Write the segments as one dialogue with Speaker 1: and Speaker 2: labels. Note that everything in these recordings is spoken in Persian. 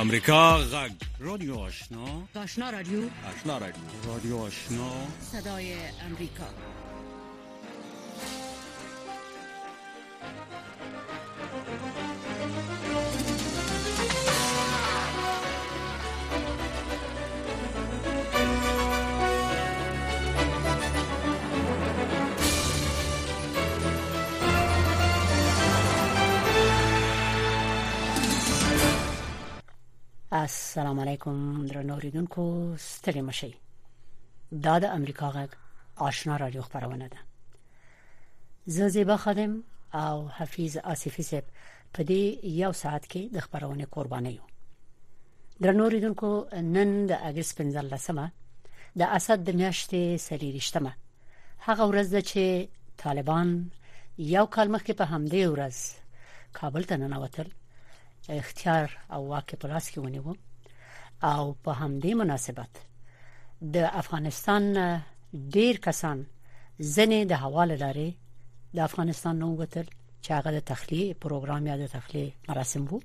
Speaker 1: امریکا غږ رادیو آشنا.
Speaker 2: آشنا رادیو.
Speaker 1: آشنا رادیو. رادیو آشنا.
Speaker 2: صدای امریکا
Speaker 3: السلام علیکم درنو اوریدونکو ستړي مشي دا د امریکا غږ آشنا رادیو خبرونه ده زه زیبا خادم او حفیظ آصفی صاحب په دې یو ساعت کې د خبرونه قرباني یو درنو اوریدونکو نن د اگست 15مه د اسد د میاشتې سری رښتمه هغه ورځ ده چې طالبان یو کال مخکې په همدې ورځ کابل ته ننوتل اختیار او واک په لاس کې ونیو او په همدې مناسبت د افغانستان ډیر کسان ځنې د حواله لري د افغانستان نو وتل چې هغه د تخلیه پروګرام یا د تخلیه مراسم وو.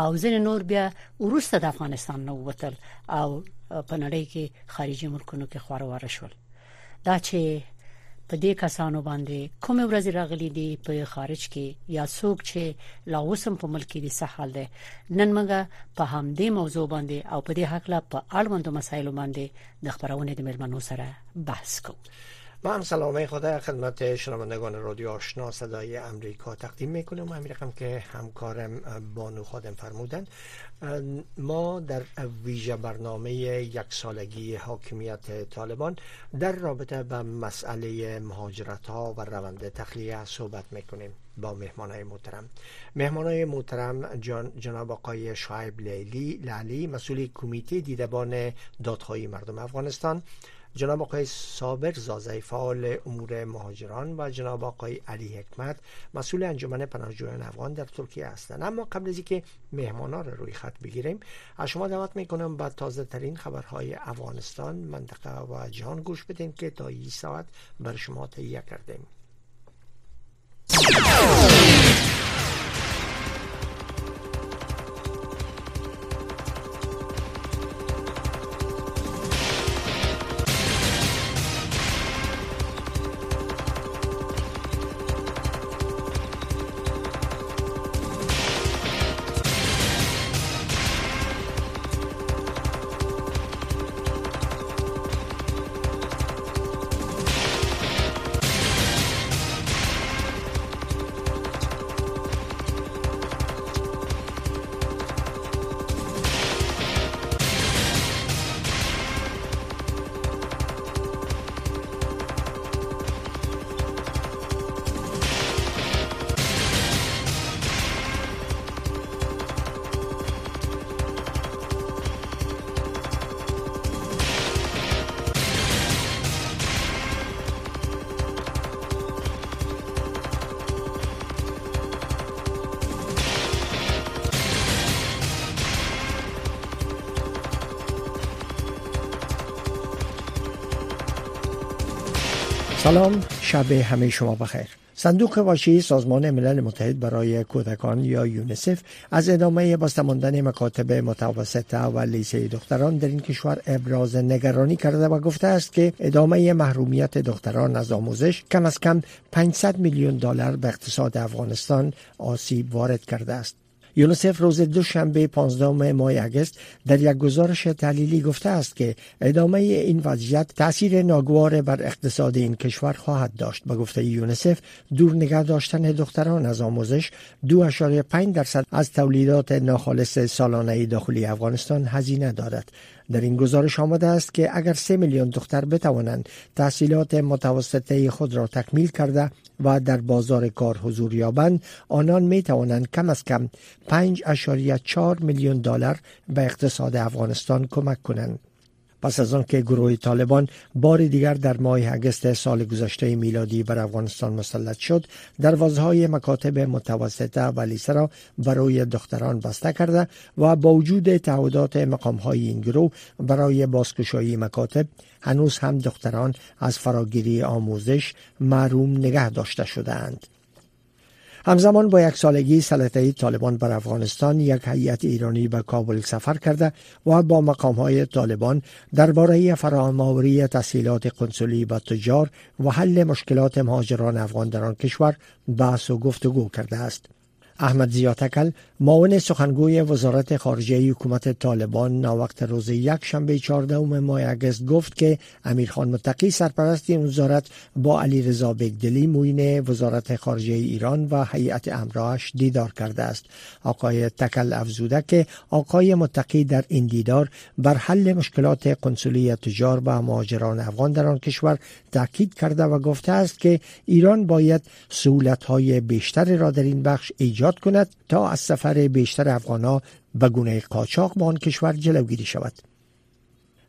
Speaker 3: او ځنې نور بیا ورسته د افغانستان نو وتل او په نړۍ کې خارجي ملکونو کې خورواره شول. دا چې په دې کسانو باندې کوم ورځ راغلي دي په خارج کې یا څوک چې لا اوسم په ملک کې دي سحال دي نن موږ په همدې موضوع باندې او په دې حق لا په اړوندو مسایلو باندې د خبرونه د ملمنو سره بحث کوو
Speaker 4: من سلامه خدا خدمت شنوندگان رادیو آشنا صدای امریکا تقدیم می‌کنم و رقم که همکارم بانو خادم فرمودن ما در ویژه برنامه یک سالگی حاکمیت طالبان در رابطه به مسئله مهاجرت ها و روند تخلیه صحبت می‌کنیم با مهمان های محترم. مهمان محترم جان جناب آقای شعیب لیلی لالی مسئول کمیته دیدبان دادخواهی مردم افغانستان. جناب آقای صابر زازی فعال امور مهاجران و جناب آقای علی حکمت مسئول انجمن پناهجویان افغان در ترکیه هستند. اما قبل از اینکه مهمانان رو روی خط بگیریم از شما دعوت می‌کنم با تازه ترین خبرهای افغانستان منطقه و جهان گوش بدین که تا این ساعت بر شما تهیه کردیم. سلام شب همه شما بخیر. صندوق واشی سازمان ملل متحد برای کودکان یا یونسف از ادامه باستماندن مکاتب متوسطه و لیسه دختران در این کشور ابراز نگرانی کرده و گفته است که ادامه محرومیت دختران از آموزش کم از کم 500 میلیون دلار به اقتصاد افغانستان آسیب وارد کرده است. یونسف روز دوشنبه 15 ماه اگست در یک گزارش تحلیلی گفته است که ادامه این وضعیت تاثیر ناگوار بر اقتصاد این کشور خواهد داشت. به گفته یونسف دور نگه داشتن دختران از آموزش 2.5 درصد از تولیدات ناخالص سالانه داخلی افغانستان هزینه دارد. در این گزارش آمده است که اگر سه میلیون دختر بتوانند تحصیلات متوسطه خود را تکمیل کرده و در بازار کار حضور یابند آنان می توانند کم از کم 5.4 میلیون دلار به اقتصاد افغانستان کمک کنند. پس از آن که گروه طالبان بار دیگر در ماه اگست سال گذشته میلادی بر افغانستان مسلط شد دروازه های مکاتب متوسطه و لیسه را برای دختران بسته کرده و با وجود تعهدات مقام های این گروه برای بازگشایی مکاتب هنوز هم دختران از فراگیری آموزش معروم نگه داشته شدهاند. همزمان با یک سالگی سلطه طالبان بر افغانستان یک هیئت ایرانی به کابل سفر کرده و با مقام های طالبان درباره فراهم تسهیلات قنسولی به تجار و حل مشکلات مهاجران افغان در آن کشور بحث و گفتگو کرده است. احمد زیاتکل معاون سخنگوی وزارت خارجه حکومت طالبان ناوقت روز یک شنبه 14 ماه اگست گفت که امیرخان متقی سرپرست این وزارت با علی رضا بگدلی موین وزارت خارجه ایران و هیئت امراش دیدار کرده است. آقای تکل افزوده که آقای متقی در این دیدار بر حل مشکلات قنسولی تجار و مهاجران افغان در آن کشور تاکید کرده و گفته است که ایران باید سهولت های بیشتری را در این بخش ایجاد کند تا از سفر بیشتر افغانها به گونه قاچاق به آن کشور جلوگیری شود.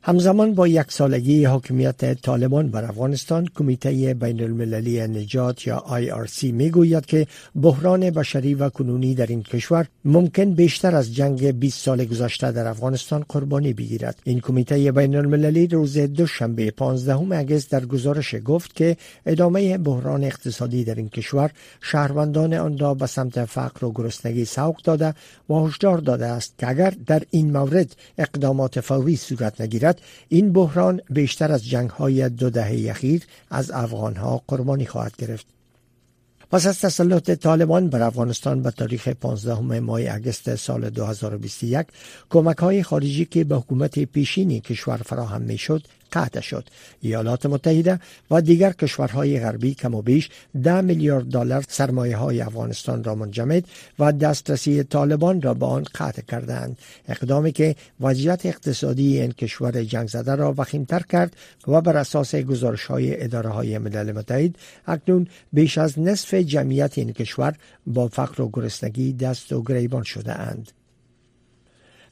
Speaker 4: همزمان با یک سالگی حاکمیت طالبان بر افغانستان کمیته بین المللی نجات یا IRC می گوید که بحران بشری و کنونی در این کشور ممکن بیشتر از جنگ 20 سال گذشته در افغانستان قربانی بگیرد. این کمیته بین المللی روز دوشنبه 15 اگست در گزارش گفت که ادامه بحران اقتصادی در این کشور شهروندان آن را به سمت فقر و گرسنگی سوق داده و هشدار داده است که اگر در این مورد اقدامات فوری صورت نگیرد این بحران بیشتر از جنگ های دو دهه اخیر از افغان ها قربانی خواهد گرفت. پس از تسلط طالبان بر افغانستان به تاریخ 15 ماه اگست سال 2021 کمک های خارجی که به حکومت پیشینی کشور فراهم می شد قطع شد ایالات متحده و دیگر کشورهای غربی کم و بیش ده میلیارد دلار سرمایه های افغانستان را منجمد و دسترسی طالبان را به آن قطع کردند اقدامی که وضعیت اقتصادی این کشور جنگ زده را وخیمتر کرد و بر اساس گزارش های اداره های ملل متحد اکنون بیش از نصف جمعیت این کشور با فقر و گرسنگی دست و گریبان شده اند.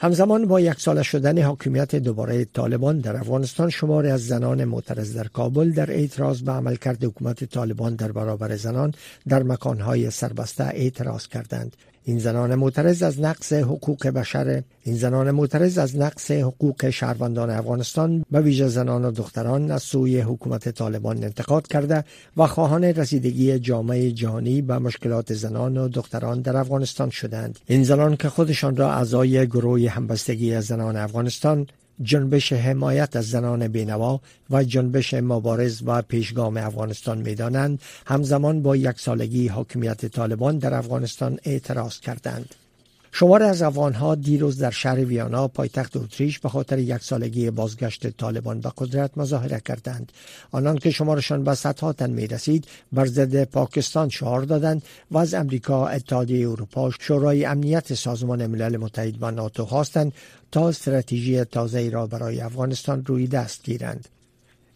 Speaker 4: همزمان با یک سال شدن حاکمیت دوباره طالبان در افغانستان شماری از زنان معترض در کابل در اعتراض به عملکرد حکومت طالبان در برابر زنان در مکانهای سربسته اعتراض کردند. این زنان معترض از نقص حقوق بشر این زنان معترض از نقص حقوق شهروندان افغانستان به ویژه زنان و دختران از سوی حکومت طالبان انتقاد کرده و خواهان رسیدگی جامعه جهانی به مشکلات زنان و دختران در افغانستان شدند. این زنان که خودشان را اعضای گروه همبستگی زنان افغانستان جنبش حمایت از زنان بینوا و جنبش مبارز و پیشگام افغانستان می‌دانند همزمان با یک سالگی حاکمیت طالبان در افغانستان اعتراض کردند. شمار از افغانها دیروز در شهر ویانا پایتخت اتریش به خاطر یک سالگی بازگشت طالبان به قدرت مظاهره کردند. آنان که شمارشان به صدها تن می رسید بر ضد پاکستان شعار دادند و از امریکا اتحادیه اروپا شورای امنیت سازمان ملل متحد و ناتو خواستند تا استراتژی تازه را برای افغانستان روی دست گیرند.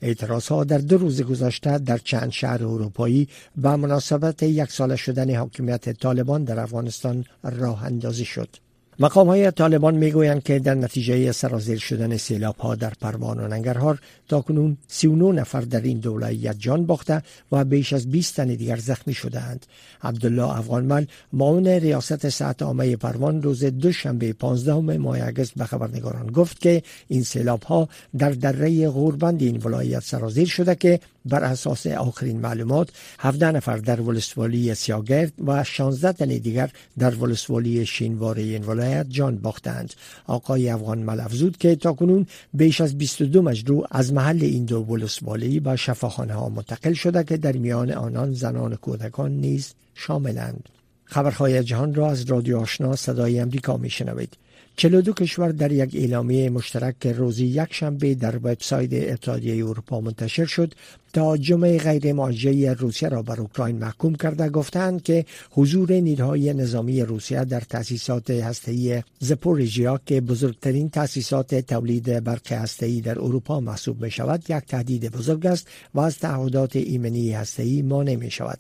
Speaker 4: اعتراض ها در دو روز گذشته در چند شهر اروپایی به مناسبت یک سال شدن حاکمیت طالبان در افغانستان راه اندازی شد. مقام های طالبان می‌گویند که در نتیجه سرازیر شدن سیلاب ها در پروان و ننگرهار تا کنون 39 نفر در این دولایت جان باخته و بیش از 20 تن دیگر زخمی شدهاند. عبدالله افغانمل معاون ریاست ساعت عامه پروان روز دوشنبه 15 ماه اگست به خبرنگاران گفت که این سیلاب ها در دره غوربند این ولایت سرازیر شده که بر اساس آخرین معلومات 17 نفر در ولسوالی سیاگرد و 16 تن دیگر در ولسوالی شینوار این ولایت جان باختند. آقای افغان ملفزود که تاکنون بیش از 22 مجروع از محل این دو ولسوالی به شفاخانه ها منتقل شده که در میان آنان زنان و کودکان نیز شاملند. خبرهای جهان را از رادیو آشنا صدای امریکا می شنوید 42 کشور در یک اعلامیه مشترک که روزی یک شنبه در وبسایت اتحادیه اروپا منتشر شد تا جمعه غیر معجزه روسیه را بر اوکراین محکوم کرده گفتند که حضور نیروهای نظامی روسیه در تأسیسات هسته‌ای زپوریژیا که بزرگترین تأسیسات تولید برق هسته‌ای در اروپا محسوب می شود یک تهدید بزرگ است و از تعهدات ایمنی هسته‌ای مانع می شود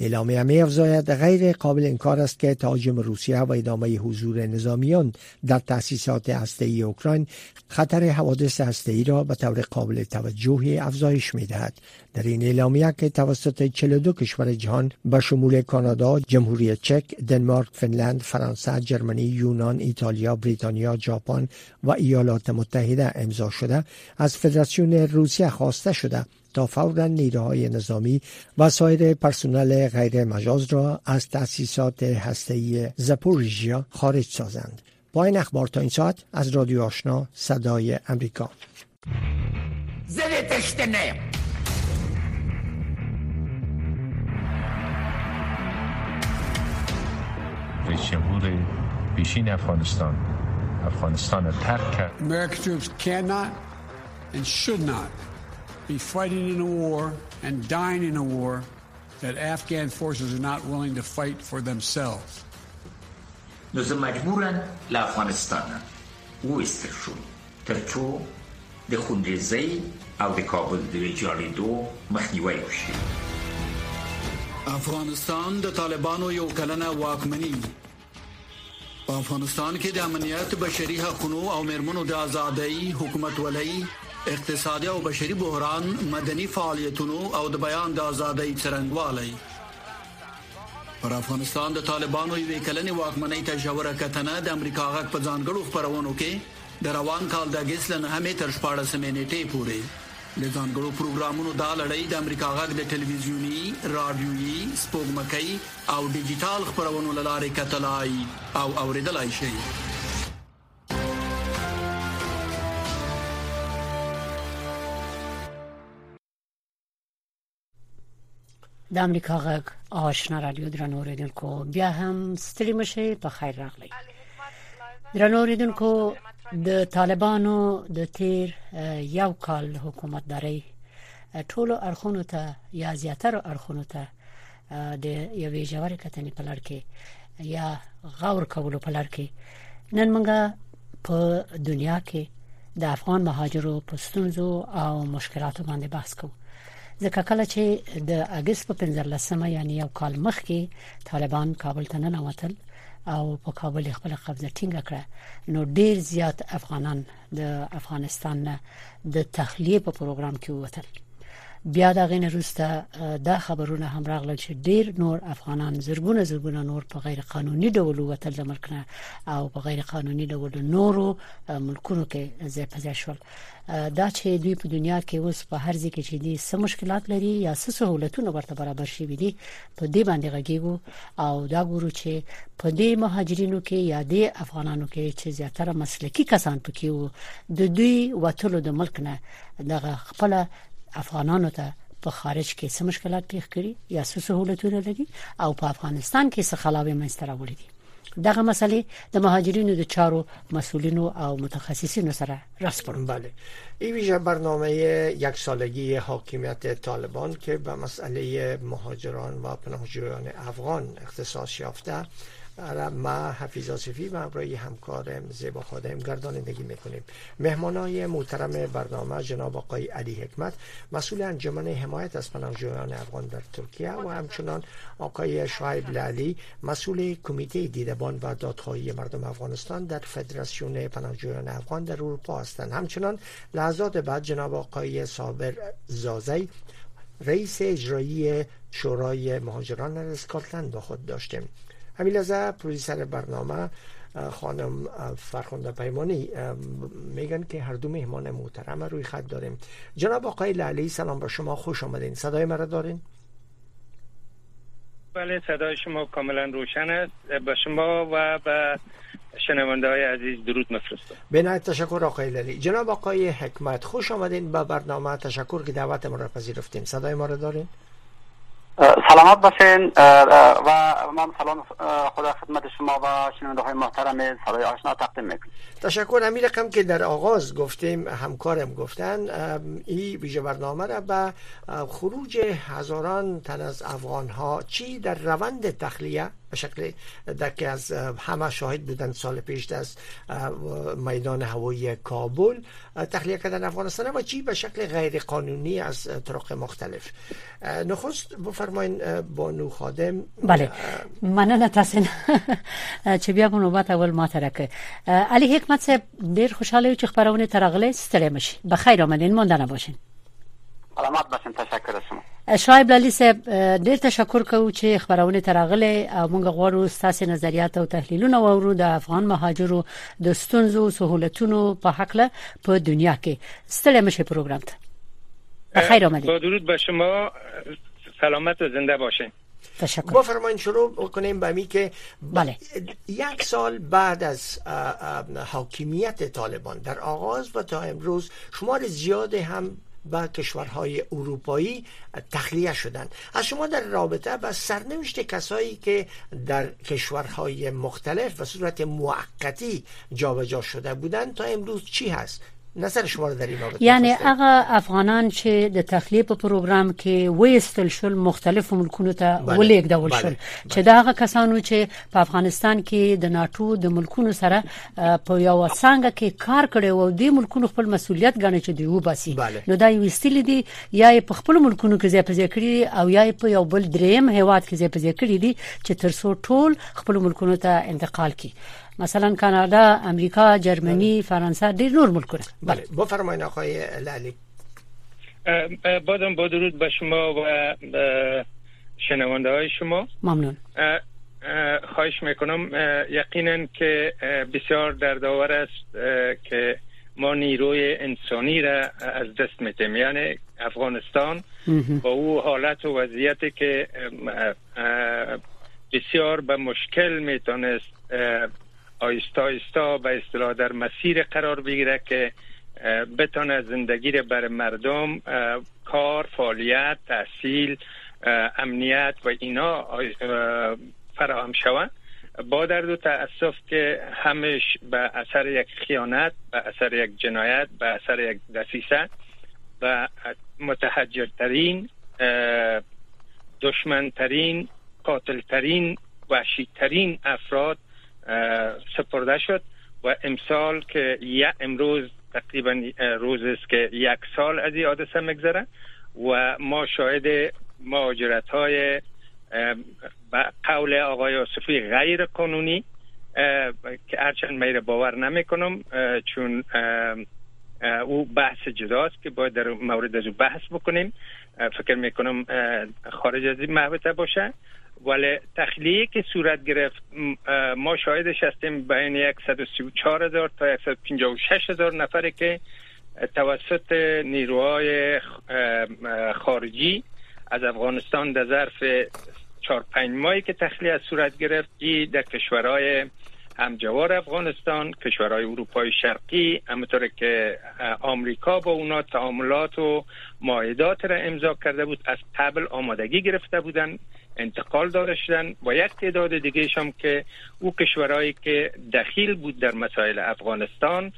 Speaker 4: اعلامیه می افزاید غیر قابل انکار است که تهاجم روسیه و ادامه حضور نظامیان در تأسیسات هسته‌ای اوکراین خطر حوادث هسته‌ای را به طور قابل توجهی افزایش می دهد. در این اعلامیه که توسط 42 کشور جهان به شمول کانادا، جمهوری چک، دنمارک، فنلند، فرانسه، جرمنی، یونان، ایتالیا، بریتانیا، ژاپن و ایالات متحده امضا شده از فدراسیون روسیه خواسته شده تا فورا نیروهای نظامی و سایر پرسنل غیر مجاز را از تأسیسات هسته‌ای زپوریژیا خارج سازند. با این اخبار تا این ساعت از رادیو آشنا صدای امریکا
Speaker 5: رئیس جمهور پیشین افغانستان افغانستان ترک کرد
Speaker 6: American troops cannot and should not be fighting in a war and dying in a war that Afghan forces are not willing to fight for themselves.
Speaker 7: نو زه مجبورم له افغانستان وایستل شوم تر څو د خونریزۍ او د کابل د ویجاړېدو مخنیوی وشي
Speaker 8: افغانستان د طالبانو یو کلنه واکمني په افغانستان کې د امنیت بشري حقوقو او مرمنو د ازادۍ حکومت ولای اقتصادي او بشري بحران مدني فعالیتونو او د بیان د ازادۍ څرنګوالي پر افغانستان د طالبانو یو کلنې واکمنۍ ته جوړه کتنه د امریکا غږ په ځانګړو خبرونو کې د روان کال د اگست لنه همې تر 14 نیټې پورې د ځانګړو پروګرامونو دا لړۍ د امریکا غږ د ټلویزیونی، رادیويي، سپوږمکۍ او ډیجیټل خبرونو لاره کتلای او اوریدلای شي
Speaker 3: د امریکا غږ آشنا رادیو درنو اوریدونکو بیا هم ستړي مشه په خیر راغلی درنو اوریدونکو د طالبانو د تیر یو کال حکومت داري ټولو اړخونو ته یا زیاتره اړخونو ته د یوې جوړې کتنې په لړ کې یا غور کولو په لړ کې. نن موږ په دنیا کې د افغان مهاجرو پښتونزو او مشکلاتو باندې بحث کوو. ځکه کله چې د اگست په 15مه یعنی یو کال مخکې طالبان کابل ته نه وتل او په کابل خپل قبضه ټینګه کړه. نو ډیر زیات افغانان د افغانستان د تخلیه په پروګرام کې وتل بیا دا غین روسته دا خبرونه هم راغلل چې ډیر نور افغانان زرګونه زرګونه نور په غیر قانوني ډول وتل د ملک نه او په غیر قانوني ډول نورو ملکونو کې ځای په ځای شول. دا چې دوی په دنیا کې اوس په هر ځای کې چې دي څه مشکلات لري یا سہولتونه ورته برابر شي دي په دې باندې غږیږو. او دا ګورو چې په دې مهاجرینو کې یا د افغانانو کې چې زیاتره مسلکی کسان پکې وو د دوی وټلو د ملک نه دغه خپل افغانانو ته په خارج کې څه مشکلات پیښ کړي یا څه سہولتونه لري او په افغانستان کې څه خلاوي منځته راوړي دي. دغه مسلې د مهاجرینو د چارو مسولینو او متخصصینو سره راسپړم
Speaker 4: بله. این ویژه برنامه یک سالگی حاکمیت طالبان که به مسئله مهاجران و پناهجویان افغان اختصاص یافته ما حفیظ آصفی و همراهی همکارم زیبا خادم گردانندگی می‌کنیم. مهمانای محترم برنامه جناب آقای علی حکمت مسئول انجمن حمایت از پناهجویان افغان در ترکیه و همچنان آقای شعیب لالی مسئول کمیته دیدبان و دادخواهی مردم افغانستان در فدراسیون پناهجویان افغان در اروپا هستند. همچنان لحظات بعد جناب آقای صابر زازی رئیس اجرایی شورای مهاجران اسکاتلند با خود داشتیم. همین لحظه پروژیسر برنامه خانم فرخنده پیمانی میگن که هر دو مهمان محترم روی خط داریم. جناب آقای لالی سلام با شما خوش آمدین. صدای مرا دارین؟
Speaker 9: بله صدای شما کاملا روشن است. به شما و به شنونده های عزیز درود مفرستم
Speaker 4: به تشکر آقای لالی جناب آقای حکمت خوش آمدین. به برنامه تشکر که دعوت ما را پذیرفتین صدای ما را دارین؟
Speaker 10: سلامت باشین و من سلام خدا خدمت شما و شنونده های محترم صدای آشنا تقدیم می‌کنم.
Speaker 4: تشکر همین رقم که در آغاز گفتیم همکارم گفتن این ویژه برنامه را به خروج هزاران تن از افغان ها چی در روند تخلیه؟ به شکل که از همه شاهد بودن سال پیش از میدان هوایی کابل تخلیه کردن افغانستان و چی؟ به شکل غیر قانونی از طرق مختلف. نخست بفرمایین بانو خادم.
Speaker 3: بله. مننه تاسو چې بیا په نوبت اول ما ترکه علی حکمت صاحب ډیر خوشاله چې خبرونه ترغله ستړي مشي بخیر آمدین مونږ باشین
Speaker 10: سلامت باشین تشکر
Speaker 3: شایب لالی صاحب ډیر تشکر کوم چې خبرونه ترغله او موږ غواړو ستاسو نظریات او تحلیلونه وورو د افغان مهاجرو د ستونزو سہولتونو په حق له په دنیا کې. ستړي مشه پروګرام ته. خیر آمدید
Speaker 9: با درود به شما. سلامت و زنده باشین.
Speaker 3: تشکر.
Speaker 4: بفرمایید شروع کنیم به می که
Speaker 3: بله.
Speaker 4: یک سال بعد از حاکمیت طالبان در آغاز و تا امروز شمار زیاد هم به کشورهای اروپایی تخلیه شدند. از شما در رابطه با سرنوشت کسایی که در کشورهای مختلف و صورت موقتی جابجا شده بودند تا امروز چی هست؟ نظر شما در
Speaker 3: یعنی هغه افغانان چې د تخلیه په پروګرام کې وېستل شول مختلفو ملکونو ته. ولېږدول
Speaker 4: بله.
Speaker 3: شول. چې دا هغه کسانو چې په افغانستان کې د ناتو د ملکونو سره په یو څنګه کې کار کړي او د ملکونو خپل مسولیت غني چې دی وباسي. نو دا یو استل دي یا په خپل ملکونو کې ځای ځای کړی او یا په یو بل دریم هیواد کې ځای ځای کړی دي چې ترڅو ټول خپل ملکونو ته انتقال کړي مثلا کانادا امریکا جرمنی فرانسه ډیر نور ملکونه.
Speaker 4: بله. بفرمایید آقای لالی.
Speaker 9: بازم با درود به شما و شنونده های شما.
Speaker 3: ممنون.
Speaker 9: اه، اه، خواهش می‌کنم یقینا که بسیار دردآور است که ما نیروی انسانی را از دست میدیم. یعنی افغانستان با او حالت و وضعیتی که بسیار به مشکل می‌تونست آیستا آیستا به اصطلاح در مسیر قرار بگیره که اه، بتونه زندگی را بر مردم کار فعالیت تحصیل امنیت و اینا اه، فراهم شود با درد و تاسف که همش به اثر یک خیانت به اثر یک جنایت به اثر یک دسیسه و متحجرترین دشمنترین قاتلترین وحشیترین افراد سپرده شد و امسال که یا امروز تقریبا روز است که یک سال از این حادثه میگذره و ما شاهد مهاجرت های قول آقای آصفی غیر قانونی که هرچند میره باور نمی کنم چون او بحث جداست که باید در مورد از او بحث بکنیم. فکر می‌کنم خارج از این محوطه باشه. ولی تخلیه که صورت گرفت ما شاهدش هستیم بین 134 هزار تا 156 هزار نفری که توسط نیروهای خارجی از افغانستان در ظرف چهار پنج ماهی که تخلیه صورت گرفت ای در کشورهای همجوار افغانستان کشورهای اروپای شرقی همطور که آمریکا با اونا تعاملات و معاهدات را امضا کرده بود از قبل آمادگی گرفته بودن. انتقال داده شدن و یک تعداد دیگه هم که او کشورهایی که دخیل بود در مسائل افغانستان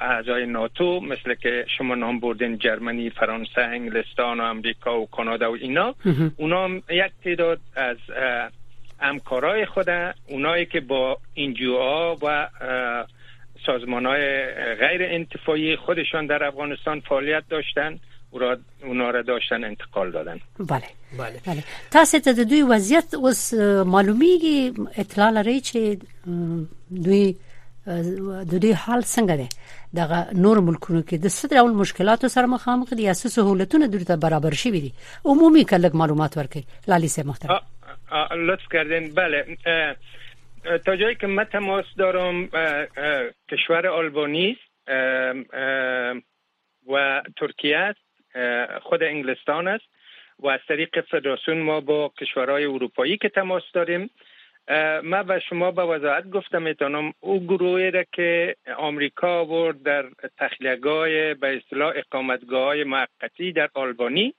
Speaker 9: اعضای ناتو مثل که شما نام بردین جرمنی فرانسه انگلستان و امریکا و کانادا و اینا. اونا یک تعداد از همکارای خود اونایی که با انجیوها و سازمان های غیر انتفاعی خودشان در افغانستان فعالیت داشتن. اونا اونا را داشتن انتقال دادن.
Speaker 3: بله.
Speaker 4: بله.
Speaker 3: بله. تاسو ته د دوی وضعیت اوس معلومیږي؟ اطلاع لري چې دوی د دوی حال څنګه دی؟ دغه نور ملکونو کې د څه ډول مشکلاتو سره مخامخ دي څه سہولتونه دوی ته برابر شوي دي؟ عمومي کلک معلومات ورکړي لالی سه محترم.
Speaker 9: لطف کردین. بله. تا جایی که من تماس دارم کشور آلبانی و ترکیه است خود انگلستان است و از طریق فدراسیون ما با کشورهای اروپایی که تماس داریم من به شما به وضاحت گفتم می‌تونم او گروهی را که آمریکا آورد در تخلیهگاه به اصطلاح اقامتگاه های موقتی در آلبانی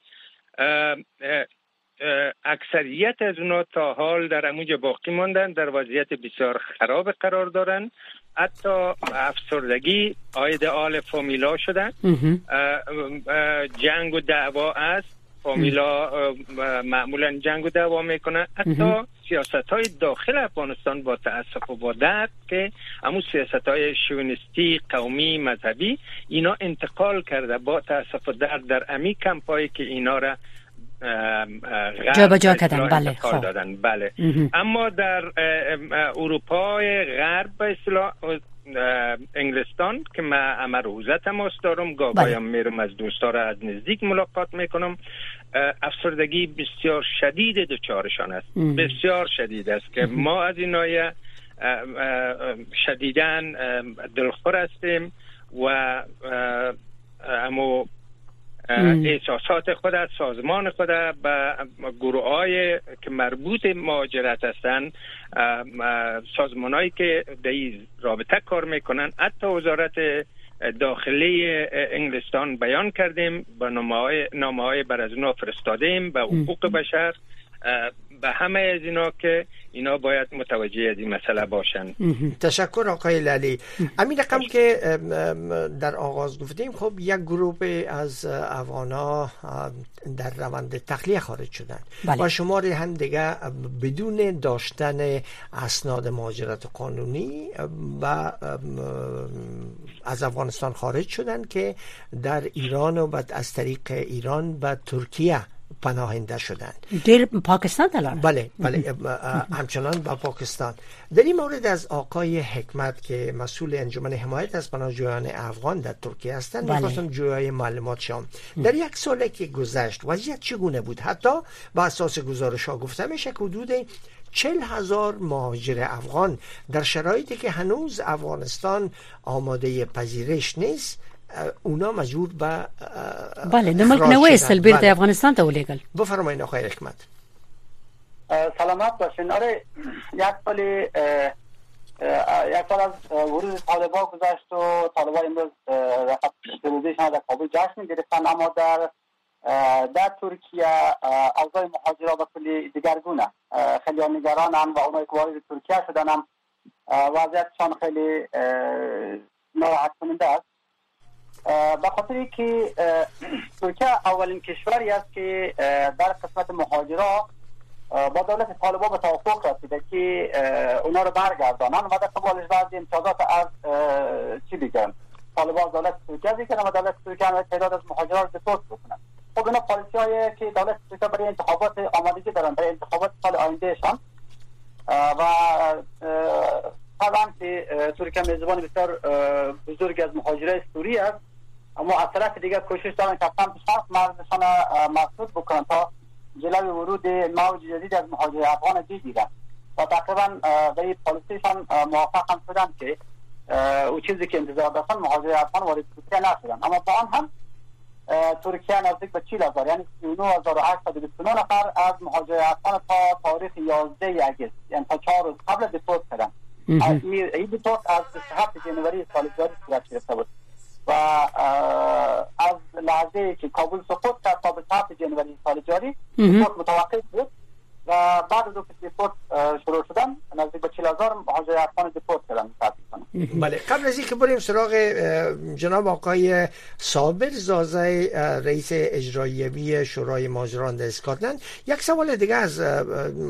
Speaker 9: اکثریت از اونا تا حال در اموجا باقی ماندن در وضعیت بسیار خراب قرار دارن. حتی افسردگی آید آل فامیلا شدن. جنگ و دعوا است. فامیلا معمولا جنگ و دعوا می‌کنن. حتی سیاست های داخل افغانستان با تاسف و با درد که همون سیاست های شونستی قومی مذهبی اینا انتقال کرده با تاسف و درد در امی کمپایی که اینا را
Speaker 3: جابجا کردن، بله، خب.
Speaker 9: دادن بله. اما در اروپای غرب به اصطلاح اه، انگلستان که من همه روزه تماس دارم
Speaker 3: بله.
Speaker 9: گاهی میرم از دوستا را از نزدیک ملاقات می‌کنم افسردگی بسیار شدید دچارشان است. بسیار شدید است که ما از این نایه شدیدن دلخور هستیم و امو احساسات خود سازمان خود به گروه های که مربوط مهاجرت هستند سازمان هایی که در این رابطه کار می‌کنن. حتی وزارت داخلی انگلستان بیان کردیم به نامه های بر از اونا فرستادیم به حقوق بشر به همه از اینا که اینا باید متوجه از این مسئله باشن.
Speaker 4: تشکر آقای لالی. امین رقم که در آغاز گفتیم خب یک گروه از افغانا در روند تخلیه خارج شدن. بله. و شماری هم دیگه بدون داشتن اسناد مهاجرت قانونی و از افغانستان خارج شدن که در ایران و بعد از طریق ایران و ترکیه پناهنده شدند.
Speaker 3: در پاکستان دلار
Speaker 4: بله بله همچنان با پاکستان. در این مورد از آقای حکمت که مسئول انجمن حمایت از پناهجویان افغان در ترکیه هستند بله. می‌خواستم جویای معلومات شام در یک ساله که گذشت وضعیت چگونه بود؟ حتی با اساس گزارش ها گفته میشه که حدود چل هزار مهاجر افغان در شرایطی که هنوز افغانستان آماده پذیرش نیست اونا مجبور به
Speaker 3: بله د ملک نه وېستل بیرته بله. افغانستان ته ولېګل
Speaker 4: بفرمایئ آقای حکمت
Speaker 10: سلامت باشین آره یک سال یک سال از ورود طالبا گذشت و طالبا امروز روزیشان در کابل جشن گرفتن اما در در ترکیه اوضاع مهاجرا به کلی دیگرگونه خیلی نگرانن و اونایی که وارد ترکیه شدن هم وضعیتشان خیلی به خاطر که ترکیه اولین کشوری است که در قسمت مهاجرا با دولت طالبان به توافق رسیده که اونا رو برگردانن و در قبالش بعضی امتیازات از چی بگن؟ طالبان دولت ترکیه بگن و دولت ترکیه هم تعداد از مهاجران رو دپورت بکنن خب اینا پالیسی هایی که دولت ترکیه برای انتخابات آمادگی دارن برای انتخابات سال آینده شان و طبعا که ترکیه میزبان بسیار بزرگ از مهاجره سوری است. اما از طرف دیگه کوشش دارن که سمت شرق مرزشان مسدود بکنن تا جلوی ورود موج جدید از مهاجر افغان بگیرن و تقریبا به این پالیسیشان موافق هم شدن که او چیزی که انتظار داشتن مهاجر افغان وارد ترکیه نشدن. اما با آن هم ترکیه نزدیک به 40 هزار یعنی 39829 نفر از مهاجر افغان تا تاریخ 11 اگست یعنی تا چهار روز قبل دیپورت کردن. این دیپورت از 27 جنوری سال جاری صورت گرفته بود. و از لحظه که کابل سقوط کرد تا به 7 جنوری سال جاری متوقف بود و بعد از که دیپورت شروع شدن نزدیک به 40000 مهاجر افغان دیپورت کردن
Speaker 4: بله قبل از اینکه بریم سراغ جناب آقای صابر زازه رئیس اجرایوی شورای ماجران در اسکاتلند یک سوال دیگه از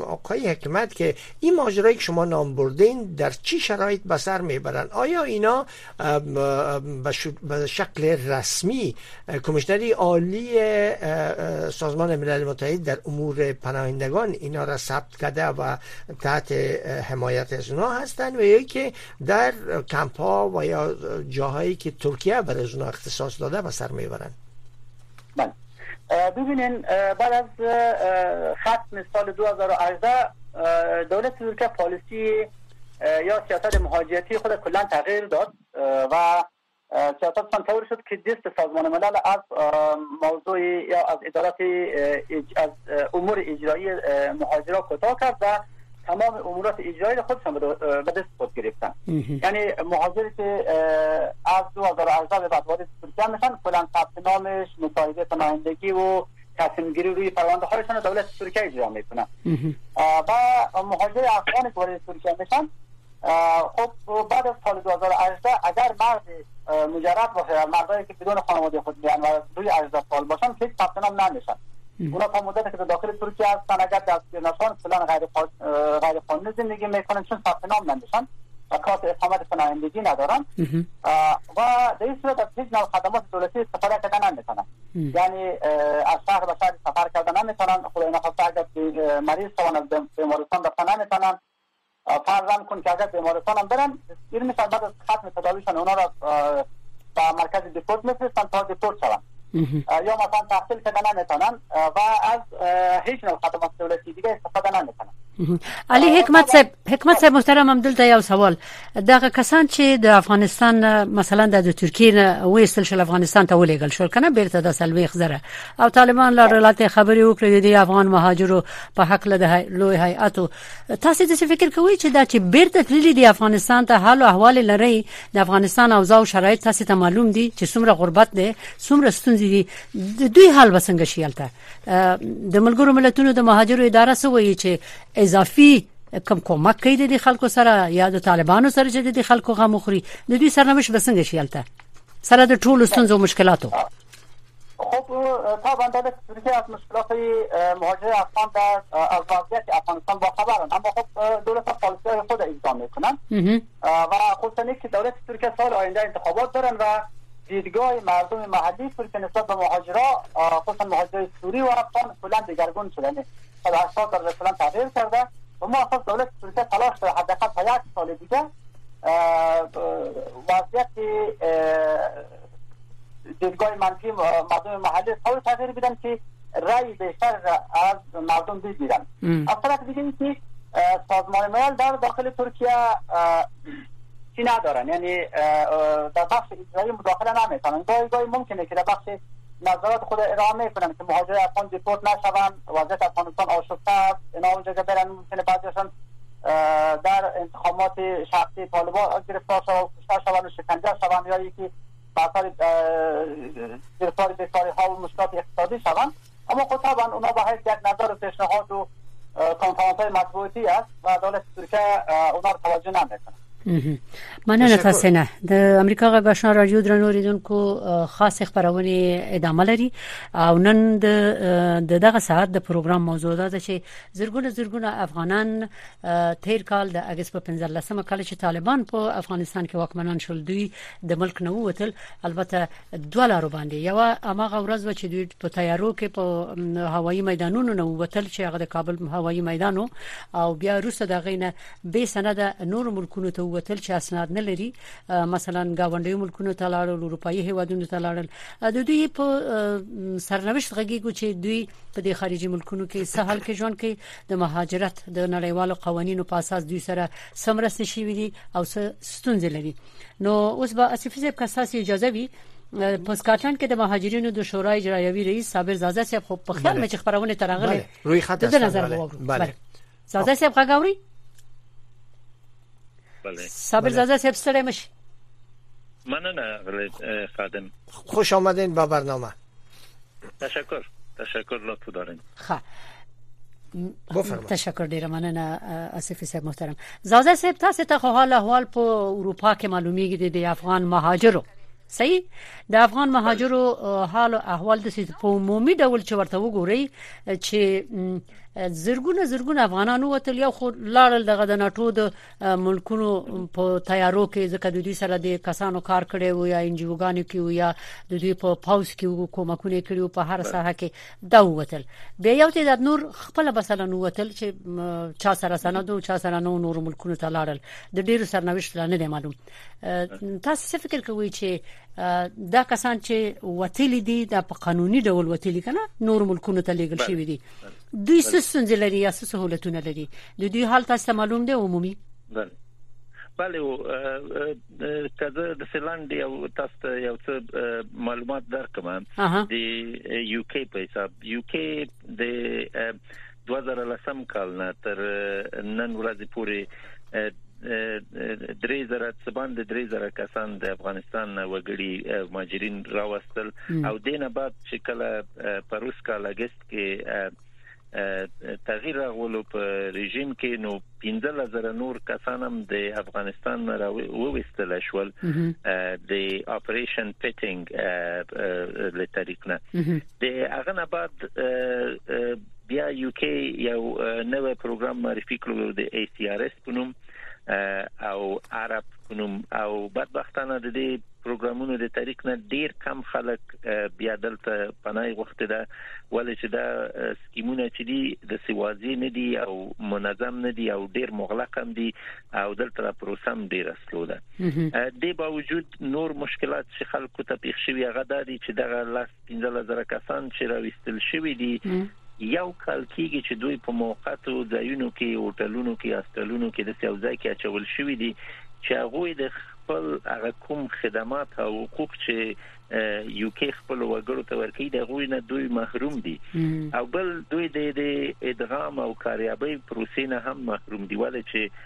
Speaker 4: آقای حکمت که این ماجرایی که شما نام بردین در چی شرایط به سر می‌برن؟ آیا اینا به شکل رسمی کمیشنری عالی سازمان ملل متحد در امور پناهندگان اینا را ثبت کرده و تحت حمایت از اونا هستن و یکی در کمپ ها و یا جاهایی که ترکیه برای از اونا اختصاص داده و سر می‌برن.
Speaker 10: بله. ببینین بعد از ختم سال 2018 دولت ترکیه پالیسی یا سیاست مهاجرتی خود کلا تغییر داد و سیاست طور شد که دست سازمان ملل از موضوع یا از ادارات از امور اجرایی مهاجرا کوتاه کرد و تمام امورات اجرایی خودشان به دست خود گرفتن. یعنی مهاجری که از 2018 به بعد وارد ترکیه میشن کلا ثبت نامش مصاحبه پناهندگی و تصمیم گیری روی پرونده هایشان دولت ترکیه اجرا می‌کنن و مهاجر افغان که وارد ترکیه میشن خب بعد از سال 2018 اگر مرد مجرد باشه مردایی که بدون خانواده خود بیان و روی 18 سال باشن که ثبت نام نمیشن. اونا تا مدت که داخل ترکیه هستن اگر دستگیر نشان فلان غیر غیر قانونی زندگی می‌کنن چون ثبت نام نمیشن و کارت اقامت پناهندگی ندارن. و در این صورت از هیچ نوع خدمات دولتی استفاده کردن نمی‌تونن یعنی از شهر به شهر سفر کردن نمی‌تونن خدای نخواسته اگر مریض شون از بیمارستان رفتن نمی‌تونن فرضاً کن که اگر بیمارستان هم برن این میشن بعد از ختم تداویشان اونا را به مرکز دیپورت میفرستن تا دیپورت شون یا مثلا تحصیل کردن نمی‌تونن و از هیچ نوع خدمات دولتی دیگه استفاده نمی‌کنن.
Speaker 3: علي حکمت صاحب حکمت صاحب محترم هم دلته یو سوال. دغه کسان چې د افغانستان مثلا د ترکیې نه وېستل شل افغانستان ته ولېګل شو کنه بیرته د سلوي خزره او طالبان لا رلاته خبري وکړي د افغان مهاجرو په حق له لوی هيئاتو تاسو د فکر کوي چې دا چې بیرته تللي د افغانستان ته حال او احوال لري د افغانستان اوضاع او شرایط تاسو ته معلوم دي چې څومره غربت دي څومره ستونزې دي دوی حال وسنګ شیلته د ملګرو ملتونو د مهاجرو اداره سوې چې اضافي کم کومک کوي د خلکو سره یا د طالبانو سره چې د خلکو غو خوري د دوی سرنوشت بسنګ شیلته سره د ټولو ستونزو مشکلاتو.
Speaker 10: خب طبعا در ترکیه از مشکلات مهاجر افغان در از وضعیت افغانستان با خبرن اما خب دولت پالیسی خود اجرا میکنن. و خصوصا که دولت ترکیه سال آینده انتخابات دارن و دیدگاه مردم محلی ترکیه نسبت به مهاجرا خصوصا مهاجرای سوری و افغان کلا دگرگون 180 درجه کلا تغییر کرده. و ما اساس دولت ترکیه تلاش داره حداقل تا یک سال دیگه وضعیت دیدگاه منفی مردم محلی طور تغییر بدن که رای بیشتر از مردم بگیرن از طرف دیگه که سازمان ملل در داخل ترکیه چی ندارن؟ یعنی در بخش اجرایی مداخله نمی‌کنن. گاهی گاهی ممکنه که در بخش نظرات خود ارائه می‌کنن که مهاجر افغان دیپورت نشون وضعیت افغانستان آشفته است. اینا اونجا که برن ممکنه بعضیشون در انتخابات شخصی طالبان گرفتار شوند و کشته شوند و شکنجه شوند یا یکی بسار گرفتار بیکاری ها و مشکلات اقتصادی شوند. اما خب طبعا اونا با یک نظر و پیشنهاد و کنفرانس های مطبوعاتی است و دولت ترکیه اونا رو توجه نمی‌کنه.
Speaker 3: مننه تاسو نه د امریکا غږ آشنا رادیو درنو ریدونکو خاص خبرونه ادامه لري. او نن د دغه ساعت د پروګرام موضوع ده چې زرګونه زرګونه افغانان تیر کال د اگست په 15مه کال چې طالبان په افغانستان کې واکمنان شول دوی د ملک نه ووتل. البته لارو باندې. یو اماغه ورځ و چې دوی په تیارو کې په هوایي میدانونو نه ووتل چې هغه د کابل هوایي میدانو. او بیا روسه د غینه به سند نور ملکونو ته وتل چې اسناد نه لري مثلا گاونډي ملکونو ته لاړل اروپאי هیوادونو ته لاړل د دوی په سرنوشت غږیږي چې دوی په د خارجي ملکونو کې سهال کې ژوند کوي د مهاجرت د نړیوالو قوانینو په اساس دوی سره سمرسته شي وي او ستونزې لري نو اوس به اسفیزه کساسي اجازه وي په سکاټلند کې د مهاجرینو د شورای اجرایوي رئیس صابر زاده صاحب خو په خیال مې خبرونه ترغله
Speaker 4: روی خط
Speaker 3: د نظر بله زاده صاحب غاوري
Speaker 11: بله.
Speaker 3: صابر زاده صاحب ستړی مشي
Speaker 11: مننه خادم.
Speaker 4: خوش آمدین با برنامه.
Speaker 11: تشکر. تشکر لطف دارین.
Speaker 3: خب.
Speaker 4: بفرمایید.
Speaker 3: تشکر ډیره مننه اسفی صاحب محترم. زاده صاحب تاسو ته خو حال احوال په اروپا کې معلومیږي د افغان مهاجرو. صحیح؟ د افغان مهاجرو حال او احوال د په عمومي ډول چې ورته وګورئ چې زرګونه زرګونه افغانانو وتل یو خو لاړل دغه د ناتو د ملکونو په تیارو کې ځکه د دوی سره د کسانو کار کړي وو یا انجیوګانو کې وو یا د دوی په پاوس کې کومکونه کړي په هر ساحه کې دا وتل بیا یو ته د نور خپل مثلا وتل چې چا سره سندو چا سره نو نور ملکونو ته لاړل. د ډیرو سرنوشت نه دی معلوم. تاسو فکر کوئ چې دا کسان چې وتلی دي د په قانوني ډول وتلی کنه نور ملکونو ته لیږل شوی دي. دوی څه ستونزې لري یا څه سہولتونه لري؟ د دوی حال تاسو معلوم دی عمومي؟
Speaker 11: بله. بله او کله د فنلند یو تاسو یو څه معلومات درکم د یو کې په حساب. یو کې د 2010 کال نه تر نن ورځې پورې درې زره څبان د درې زره کسان د افغانستان وګړي ماجرین راوستل. او دینه بعد چې کله پروس کال اگست کې تغییر غولو په رژیم کې نو 15000 نور کسان هم د افغانستان را وويستل شول. د اپریشن پیټینګ له طریق نه. د هغه نه بعد بیا یو کې یو نوې پروګرام معرفي کړو د ای سی آر اس په نوم او عرب کوم او بدبختانه د دې پروګرامونو د تاریخ نه ډیر کم خلک بیا دلته پناه غوښته ده. ولې چې دا سکیمونه چې دي د سوازي نه دي او منظم نه دي او ډیر مغلق هم دي او دلته پروسم ډیر اسلو ده. د باوجود نور مشکلات چې خلکو ته پیښ شوی هغه د چې دغه لاس 15000 کسان چې راوستل شوی دي یو کال کېږي چې دوی په موقتو ځایونو کې هوټلونو کې هاستلونو کې د سیاوځای کې اچول شوې دي چې هغه د خپل هغه کوم خدمات او حقوق چې یو کې خپل وګړو ته ورکړي د غوی نه دوی محروم دي. او بل دوی د ادغام او کاریابۍ پروسې نه هم محروم دي. ولې چې